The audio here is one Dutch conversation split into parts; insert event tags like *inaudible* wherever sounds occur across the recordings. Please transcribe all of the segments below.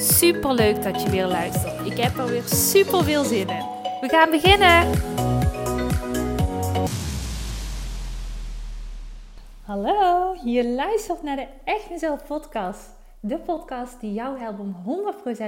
Super leuk dat je weer luistert. Ik heb er weer super veel zin in. We gaan beginnen. Hallo, je luistert naar de Echt Mezelf podcast. De podcast die jou helpt om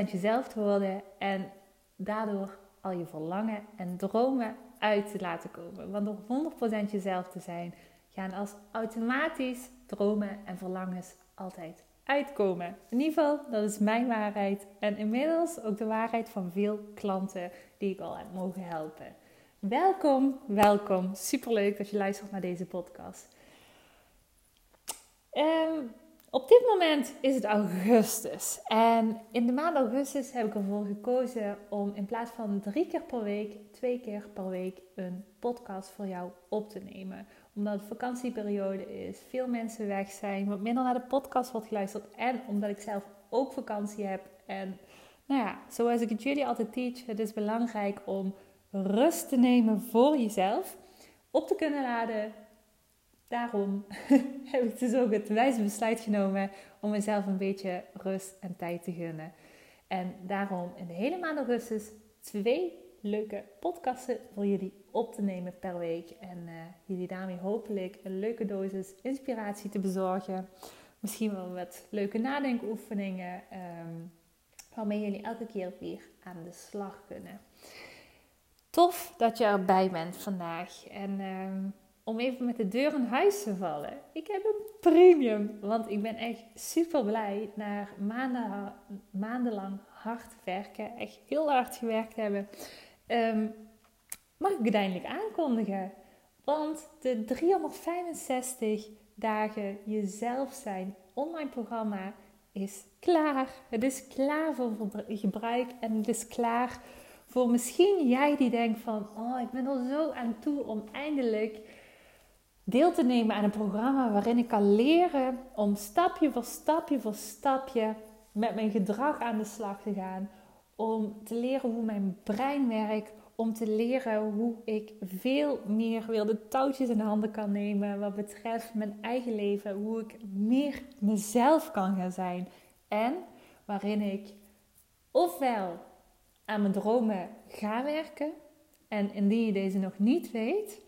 100% jezelf te worden en daardoor al je verlangen en dromen uit te laten komen. Want door 100% jezelf te zijn, gaan als automatisch dromen en verlangens altijd uitkomen. In ieder geval, dat is mijn waarheid. En inmiddels ook de waarheid van veel klanten die ik al heb mogen helpen. Welkom, welkom. Superleuk dat je luistert naar deze podcast. Um, op dit moment is het augustus. En in de maand augustus heb ik ervoor gekozen om in plaats van drie keer per week, twee keer per week een podcast voor jou op te nemen. Omdat het vakantieperiode is, veel mensen weg zijn, wat minder naar de podcast wordt geluisterd. En omdat ik zelf ook vakantie heb. En nou ja, zoals ik het jullie altijd teach, het is belangrijk om rust te nemen voor jezelf. Op te kunnen laden, daarom *laughs* heb ik dus ook het wijze besluit genomen om mezelf een beetje rust en tijd te gunnen. En daarom in de hele maand augustus twee leuke podcasten voor jullie op te nemen per week. En uh, jullie daarmee hopelijk een leuke dosis inspiratie te bezorgen. Misschien wel wat leuke nadenkoefeningen. Um, waarmee jullie elke keer weer aan de slag kunnen. Tof dat je erbij bent vandaag. En uh, om even met de deur in huis te vallen. Ik heb een premium, want ik ben echt super blij na maanden, maandenlang hard werken, echt heel hard gewerkt hebben. Um, mag ik uiteindelijk aankondigen. Want de 365 dagen jezelf zijn online programma is klaar. Het is klaar voor gebruik en het is klaar voor misschien jij die denkt van, oh, ik ben er zo aan toe om eindelijk deel te nemen aan een programma waarin ik kan leren om stapje voor stapje voor stapje met mijn gedrag aan de slag te gaan. Om te leren hoe mijn brein werkt. Om te leren hoe ik veel meer weer de touwtjes in de handen kan nemen wat betreft mijn eigen leven. Hoe ik meer mezelf kan gaan zijn. En waarin ik ofwel aan mijn dromen ga werken. En indien je deze nog niet weet,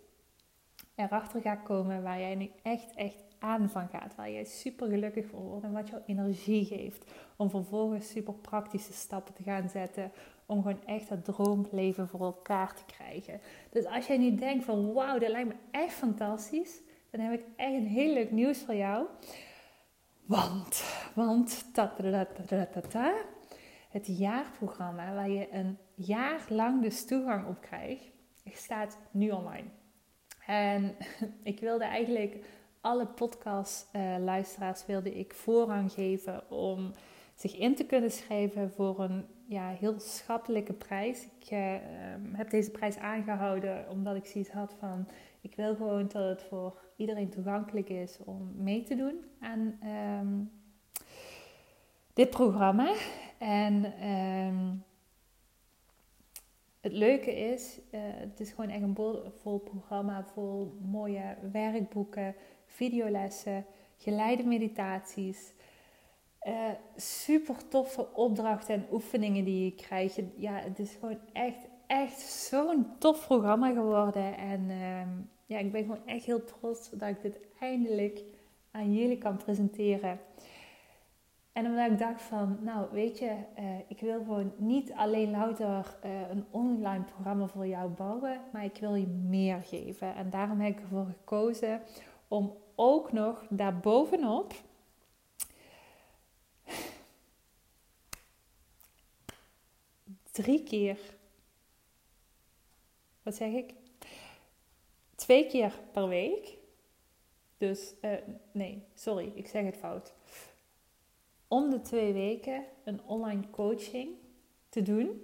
erachter gaat komen waar jij nu echt, echt aan van gaat. Waar jij super gelukkig voor wordt en wat jouw energie geeft. Om vervolgens super praktische stappen te gaan zetten. Om gewoon echt dat droomleven voor elkaar te krijgen. Dus als jij nu denkt van wauw, dat lijkt me echt fantastisch. Dan heb ik echt een heel leuk nieuws voor jou. Want, want, ta, ta, ta, het jaarprogramma waar je een jaar lang dus toegang op krijgt, staat nu online. En *laughs* ik wilde eigenlijk alle podcast-luisteraars wilde ik voorrang geven om zich in te kunnen schrijven voor een ja, heel schappelijke prijs. Ik uh, heb deze prijs aangehouden omdat ik zoiets had van... ik wil gewoon dat het voor iedereen toegankelijk is om mee te doen aan um, dit programma. En... Um, het leuke is, uh, het is gewoon echt een vol programma vol mooie werkboeken, videolessen, geleide meditaties. Uh, super toffe opdrachten en oefeningen die je krijgt. Ja, het is gewoon echt, echt zo'n tof programma geworden. En uh, ja, ik ben gewoon echt heel trots dat ik dit eindelijk aan jullie kan presenteren. En omdat ik dacht van, nou weet je, uh, ik wil gewoon niet alleen louter uh, een online programma voor jou bouwen, maar ik wil je meer geven. En daarom heb ik ervoor gekozen om ook nog daarbovenop drie keer, wat zeg ik? Twee keer per week. Dus, uh, nee, sorry, ik zeg het fout om de twee weken een online coaching te doen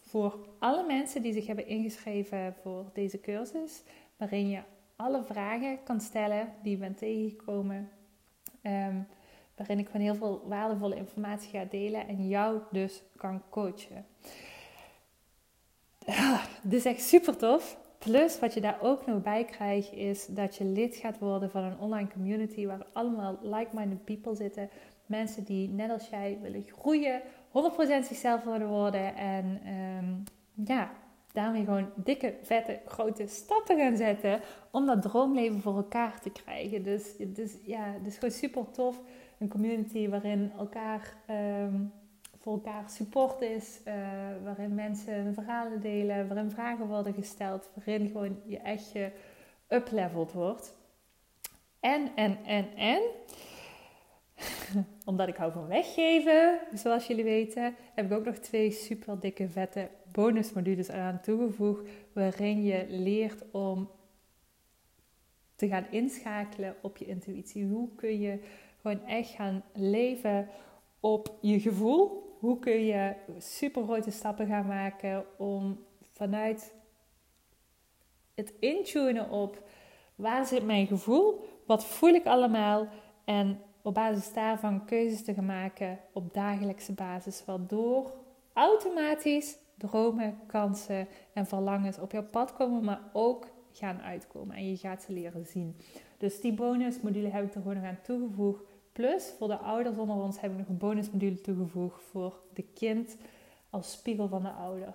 voor alle mensen die zich hebben ingeschreven voor deze cursus, waarin je alle vragen kan stellen die je bent tegengekomen. Ehm, waarin ik gewoon heel veel waardevolle informatie ga delen en jou dus kan coachen. Ah, dit is echt super tof. Plus wat je daar ook nog bij krijgt is dat je lid gaat worden van een online community waar allemaal like-minded people zitten. Mensen die net als jij willen groeien, 100% zichzelf willen worden en um, ja, daarmee gewoon dikke, vette, grote stappen gaan zetten om dat droomleven voor elkaar te krijgen. Dus, dus ja, het is gewoon super tof. Een community waarin elkaar um, voor elkaar support is, uh, waarin mensen verhalen delen, waarin vragen worden gesteld, waarin gewoon je echt geüpleveld wordt. En, en, en, en, *laughs* omdat ik hou van weggeven, zoals jullie weten, heb ik ook nog twee super dikke vette bonusmodules eraan toegevoegd, waarin je leert om te gaan inschakelen op je intuïtie. Hoe kun je gewoon echt gaan leven op je gevoel? Hoe kun je super grote stappen gaan maken om vanuit het intunen op waar zit mijn gevoel? Wat voel ik allemaal? En op basis daarvan keuzes te gaan maken op dagelijkse basis, waardoor automatisch dromen, kansen en verlangens op jouw pad komen, maar ook gaan uitkomen en je gaat ze leren zien. Dus die bonusmodule heb ik er gewoon nog aan toegevoegd. Plus voor de ouders onder ons heb ik nog een bonusmodule toegevoegd voor de kind als spiegel van de ouder.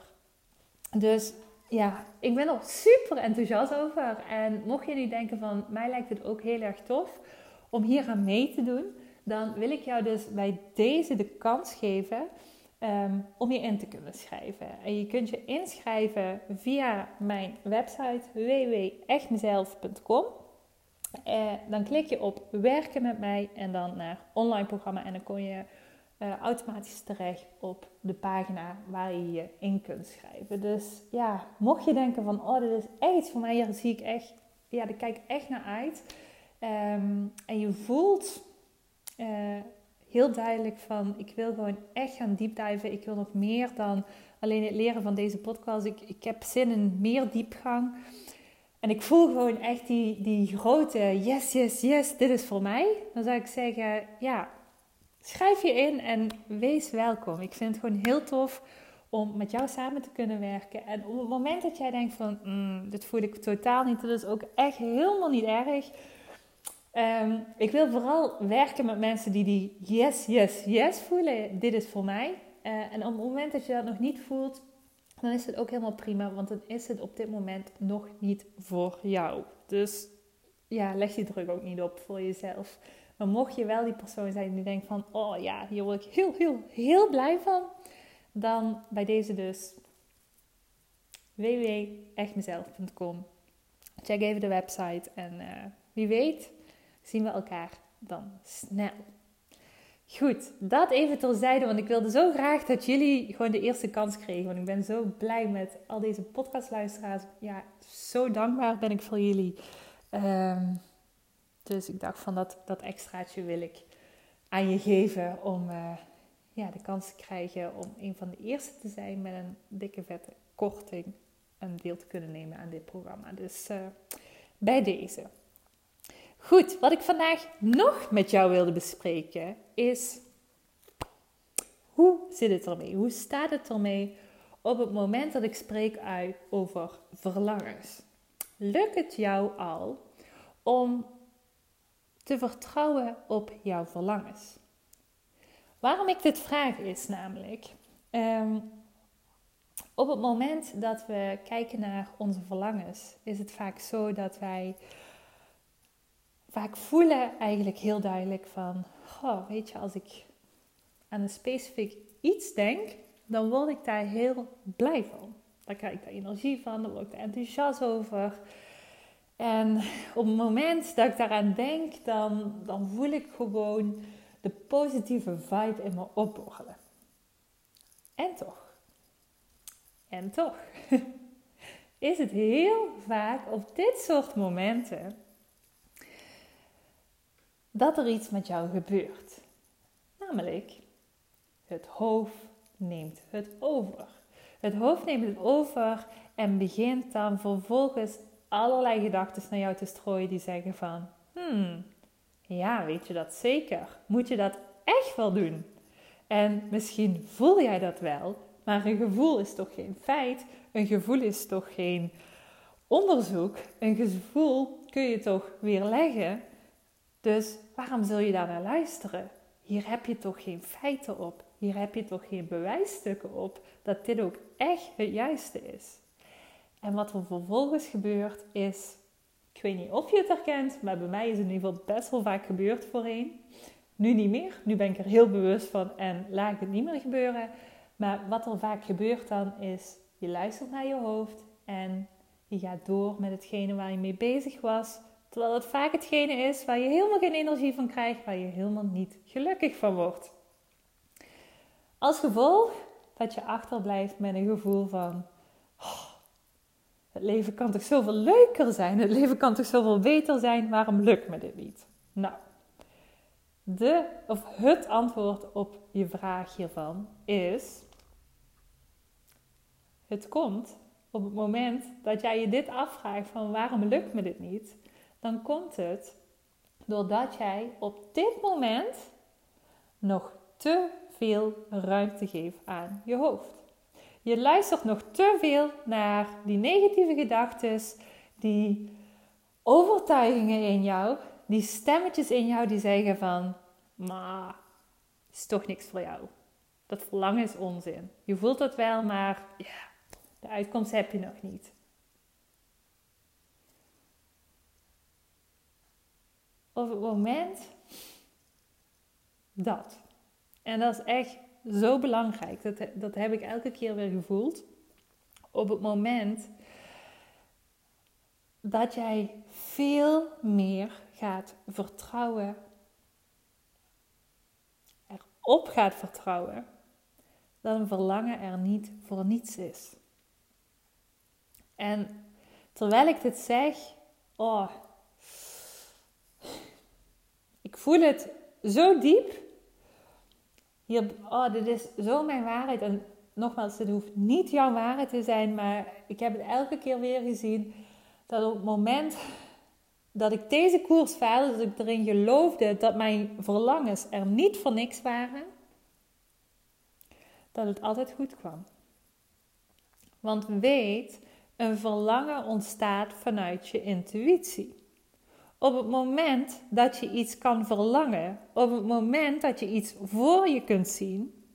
Dus ja, ik ben er super enthousiast over. En mocht je nu denken van mij lijkt het ook heel erg tof om hier aan mee te doen, dan wil ik jou dus bij deze de kans geven Ehm, om je in te kunnen schrijven. En je kunt je inschrijven via mijn website www.echtmezelf.com. Uh, dan klik je op werken met mij en dan naar online programma en dan kom je uh, automatisch terecht op de pagina waar je je in kunt schrijven. Dus ja, mocht je denken van oh dit is echt iets voor mij, hier zie ik echt, ja daar kijk ik echt naar uit. Um, en je voelt uh, heel duidelijk van ik wil gewoon echt gaan diepdiven. Ik wil nog meer dan alleen het leren van deze podcast. Ik, ik heb zin in meer diepgang. En ik voel gewoon echt die, die grote yes, yes, yes, dit is voor mij. Dan zou ik zeggen, ja, schrijf je in en wees welkom. Ik vind het gewoon heel tof om met jou samen te kunnen werken. En op het moment dat jij denkt van, mm, dit voel ik totaal niet, dat is ook echt helemaal niet erg. Um, ik wil vooral werken met mensen die die yes, yes, yes voelen. Dit is voor mij. Uh, en op het moment dat je dat nog niet voelt, dan is het ook helemaal prima, want dan is het op dit moment nog niet voor jou. Dus ja, leg je druk ook niet op voor jezelf. Maar mocht je wel die persoon zijn die denkt van, oh ja, hier word ik heel, heel, heel blij van, dan bij deze dus www.echtmezelf.com. Check even de website en uh, wie weet zien we elkaar dan snel. Goed, dat even terzijde, want ik wilde zo graag dat jullie gewoon de eerste kans kregen. Want ik ben zo blij met al deze podcastluisteraars. Ja, zo dankbaar ben ik voor jullie. Ehm, dus ik dacht van dat, dat extraatje wil ik aan je geven om uh, ja, de kans te krijgen om een van de eerste te zijn met een dikke vette korting een deel te kunnen nemen aan dit programma. Dus uh, bij deze. Goed, wat ik vandaag nog met jou wilde bespreken is hoe zit het ermee? Hoe staat het ermee op het moment dat ik spreek uit over verlangens? Lukt het jou al om te vertrouwen op jouw verlangens? Waarom ik dit vraag is namelijk, um, op het moment dat we kijken naar onze verlangens, is het vaak zo dat wij vaak voelen eigenlijk heel duidelijk van, goh, weet je, als ik aan een specifiek iets denk, dan word ik daar heel blij van. Dan krijg ik daar energie van, dan word ik enthousiast over. En op het moment dat ik daaraan denk, dan, dan voel ik gewoon de positieve vibe in me opborrelen. En toch, en toch, *laughs* is het heel vaak op dit soort momenten dat er iets met jou gebeurt. Namelijk, het hoofd neemt het over. Het hoofd neemt het over en begint dan vervolgens allerlei gedachten naar jou te strooien die zeggen van, hmm, ja, weet je dat zeker? Moet je dat echt wel doen? En misschien voel jij dat wel, maar een gevoel is toch geen feit? Een gevoel is toch geen onderzoek? Een gevoel kun je toch weerleggen? Dus waarom zul je daar naar luisteren? Hier heb je toch geen feiten op? Hier heb je toch geen bewijsstukken op dat dit ook echt het juiste is? En wat er vervolgens gebeurt is, ik weet niet of je het herkent, maar bij mij is het in ieder geval best wel vaak gebeurd voorheen. Nu niet meer, nu ben ik er heel bewust van en laat ik het niet meer gebeuren. Maar wat er vaak gebeurt dan is, je luistert naar je hoofd en je gaat door met hetgene waar je mee bezig was. Terwijl het vaak hetgene is waar je helemaal geen energie van krijgt, waar je helemaal niet gelukkig van wordt. Als gevolg dat je achterblijft met een gevoel van: oh, het leven kan toch zoveel leuker zijn, het leven kan toch zoveel beter zijn, waarom lukt me dit niet? Nou, de, of het antwoord op je vraag hiervan is: het komt op het moment dat jij je dit afvraagt van waarom lukt me dit niet, dan komt het doordat jij op dit moment nog te veel ruimte geeft aan je hoofd. Je luistert nog te veel naar die negatieve gedachten, die overtuigingen in jou, die stemmetjes in jou die zeggen van, maar is toch niks voor jou. Dat verlangen is onzin. Je voelt het wel, maar ja, de uitkomst heb je nog niet. Op het moment dat, en dat is echt zo belangrijk, dat, dat heb ik elke keer weer gevoeld. Op het moment dat jij veel meer gaat vertrouwen, erop gaat vertrouwen, dat een verlangen er niet voor niets is. En terwijl ik dit zeg, oh, ik voel het zo diep. Hier, oh, dit is zo mijn waarheid. En nogmaals, het hoeft niet jouw waarheid te zijn, maar ik heb het elke keer weer gezien dat op het moment dat ik deze koers vaarde, dat ik erin geloofde dat mijn verlangens er niet voor niks waren, dat het altijd goed kwam. Want weet een verlangen ontstaat vanuit je intuïtie. Op het moment dat je iets kan verlangen, op het moment dat je iets voor je kunt zien,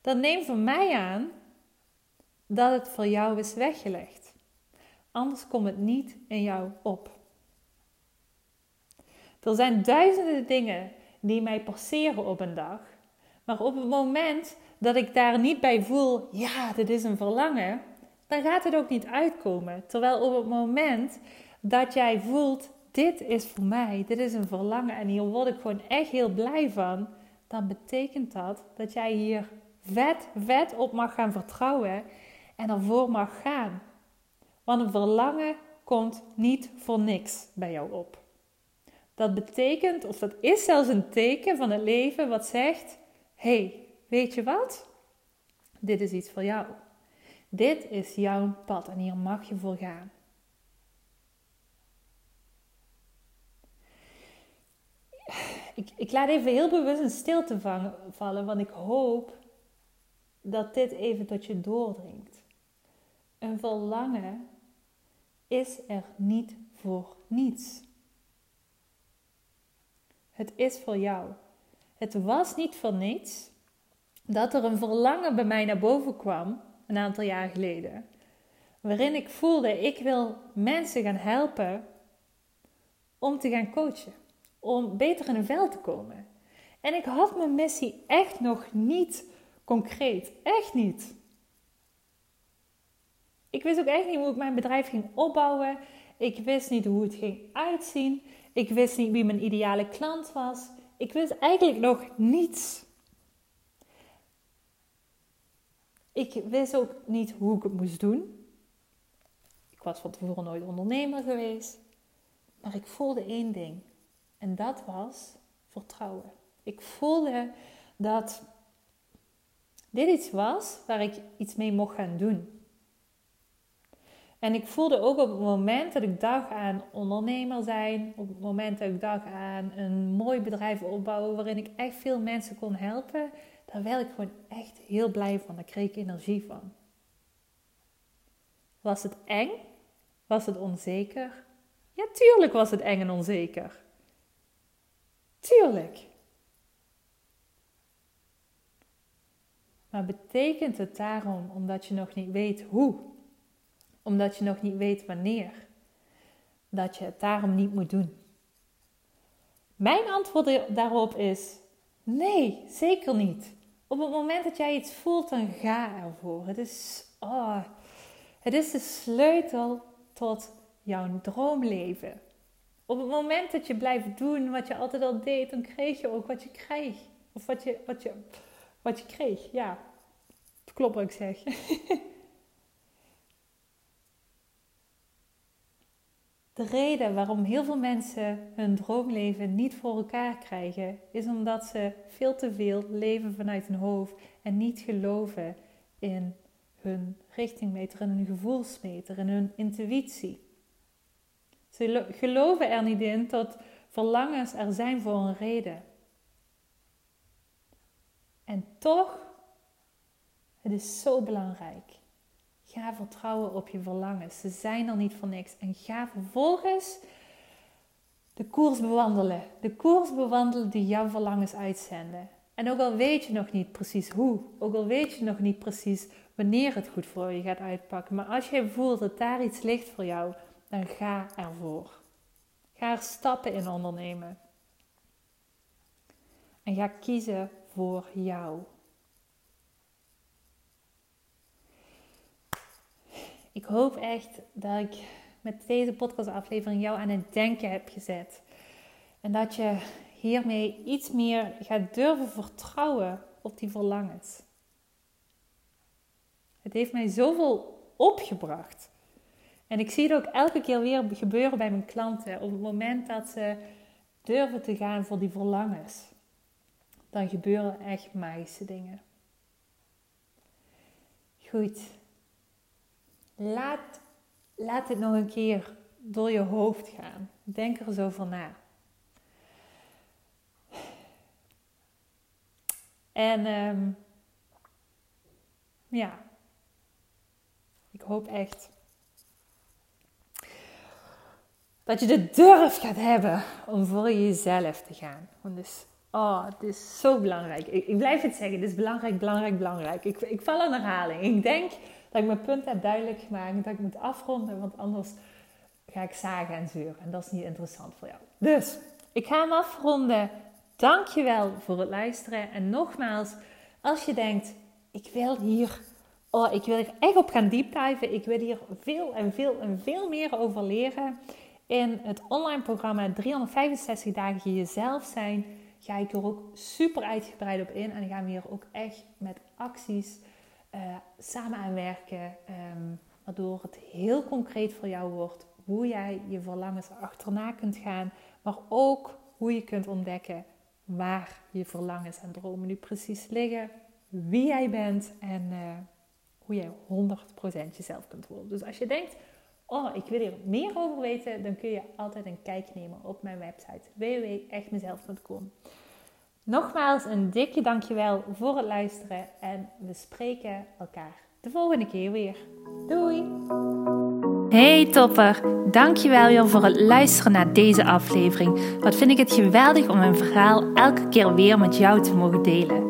dan neem van mij aan dat het voor jou is weggelegd. Anders komt het niet in jou op. Er zijn duizenden dingen die mij passeren op een dag, maar op het moment dat ik daar niet bij voel, ja, dit is een verlangen, dan gaat het ook niet uitkomen. Terwijl op het moment dat jij voelt, dit is voor mij, dit is een verlangen en hier word ik gewoon echt heel blij van, dan betekent dat dat jij hier vet, vet op mag gaan vertrouwen en ervoor mag gaan. Want een verlangen komt niet voor niks bij jou op. Dat betekent, of dat is zelfs een teken van het leven wat zegt: hey, weet je wat? Dit is iets voor jou. Dit is jouw pad en hier mag je voor gaan. Ik, ik laat even heel bewust een stilte vallen, want ik hoop dat dit even tot je doordringt. Een verlangen is er niet voor niets. Het is voor jou. Het was niet voor niets dat er een verlangen bij mij naar boven kwam een aantal jaar geleden. Waarin ik voelde, ik wil mensen gaan helpen om te gaan coachen. Om beter in een veld te komen. En ik had mijn missie echt nog niet concreet. Echt niet. Ik wist ook echt niet hoe ik mijn bedrijf ging opbouwen. Ik wist niet hoe het ging uitzien. Ik wist niet wie mijn ideale klant was. Ik wist eigenlijk nog niets. Ik wist ook niet hoe ik het moest doen. Ik was van tevoren nooit ondernemer geweest. Maar ik voelde één ding. En dat was vertrouwen. Ik voelde dat dit iets was waar ik iets mee mocht gaan doen. En ik voelde ook op het moment dat ik dacht aan ondernemer zijn, op het moment dat ik dacht aan een mooi bedrijf opbouwen waarin ik echt veel mensen kon helpen, daar werd ik gewoon echt heel blij van. Daar kreeg ik energie van. Was het eng? Was het onzeker? Ja, tuurlijk was het eng en onzeker. Tuurlijk. Maar betekent het daarom omdat je nog niet weet hoe? Omdat je nog niet weet wanneer? Dat je het daarom niet moet doen? Mijn antwoord daarop is: nee, zeker niet. Op het moment dat jij iets voelt, dan ga ervoor. Het is, oh, het is de sleutel tot jouw droomleven. Op het moment dat je blijft doen wat je altijd al deed, dan kreeg je ook wat je kreeg. Of wat je, wat je, wat je kreeg. Ja, klopt wat ik zeg. *laughs* De reden waarom heel veel mensen hun droomleven niet voor elkaar krijgen, is omdat ze veel te veel leven vanuit hun hoofd en niet geloven in hun richtingmeter, in hun gevoelsmeter, in hun intuïtie. Ze geloven er niet in dat verlangens er zijn voor een reden. En toch, het is zo belangrijk. Ga vertrouwen op je verlangens. Ze zijn er niet voor niks. En ga vervolgens de koers bewandelen. De koers bewandelen die jouw verlangens uitzenden. En ook al weet je nog niet precies hoe, ook al weet je nog niet precies wanneer het goed voor je gaat uitpakken, maar als je voelt dat daar iets ligt voor jou, dan ga ervoor. Ga er stappen in ondernemen. En ga kiezen voor jou. Ik hoop echt dat ik met deze podcastaflevering jou aan het denken heb gezet. En dat je hiermee iets meer gaat durven vertrouwen op die verlangens. Het heeft mij zoveel opgebracht. En ik zie het ook elke keer weer gebeuren bij mijn klanten. Op het moment dat ze durven te gaan voor die verlangens, dan gebeuren echt magische dingen. Goed. Laat, laat het nog een keer door je hoofd gaan. Denk er zo van na. En um, ja, ik hoop echt dat je de durf gaat hebben om voor jezelf te gaan. Want dus, oh, het is zo belangrijk. Ik, ik blijf het zeggen, het is belangrijk, belangrijk, belangrijk. Ik, ik val aan herhaling. Ik denk dat ik mijn punt heb duidelijk gemaakt, dat ik moet afronden, want anders ga ik zagen en zeuren. En dat is niet interessant voor jou. Dus, ik ga hem afronden. Dankjewel voor het luisteren. En nogmaals, als je denkt, ik wil hier, oh, ik wil echt op gaan deepdiven. Ik wil hier veel en veel en veel meer over leren. In het online programma 365 dagen jezelf zijn ga ik er ook super uitgebreid op in. En gaan we hier ook echt met acties uh, samen aan werken. Um, waardoor het heel concreet voor jou wordt hoe jij je verlangens achterna kunt gaan. Maar ook hoe je kunt ontdekken waar je verlangens en dromen nu precies liggen. Wie jij bent en uh, hoe jij 100% jezelf kunt worden. Dus als je denkt oh, ik wil hier meer over weten, dan kun je altijd een kijkje nemen op mijn website www.echtmezelf.com. Nogmaals een dikke dankjewel voor het luisteren en we spreken elkaar de volgende keer weer. Doei! Hey topper, dankjewel weer voor het luisteren naar deze aflevering. Wat vind ik het geweldig om mijn verhaal elke keer weer met jou te mogen delen.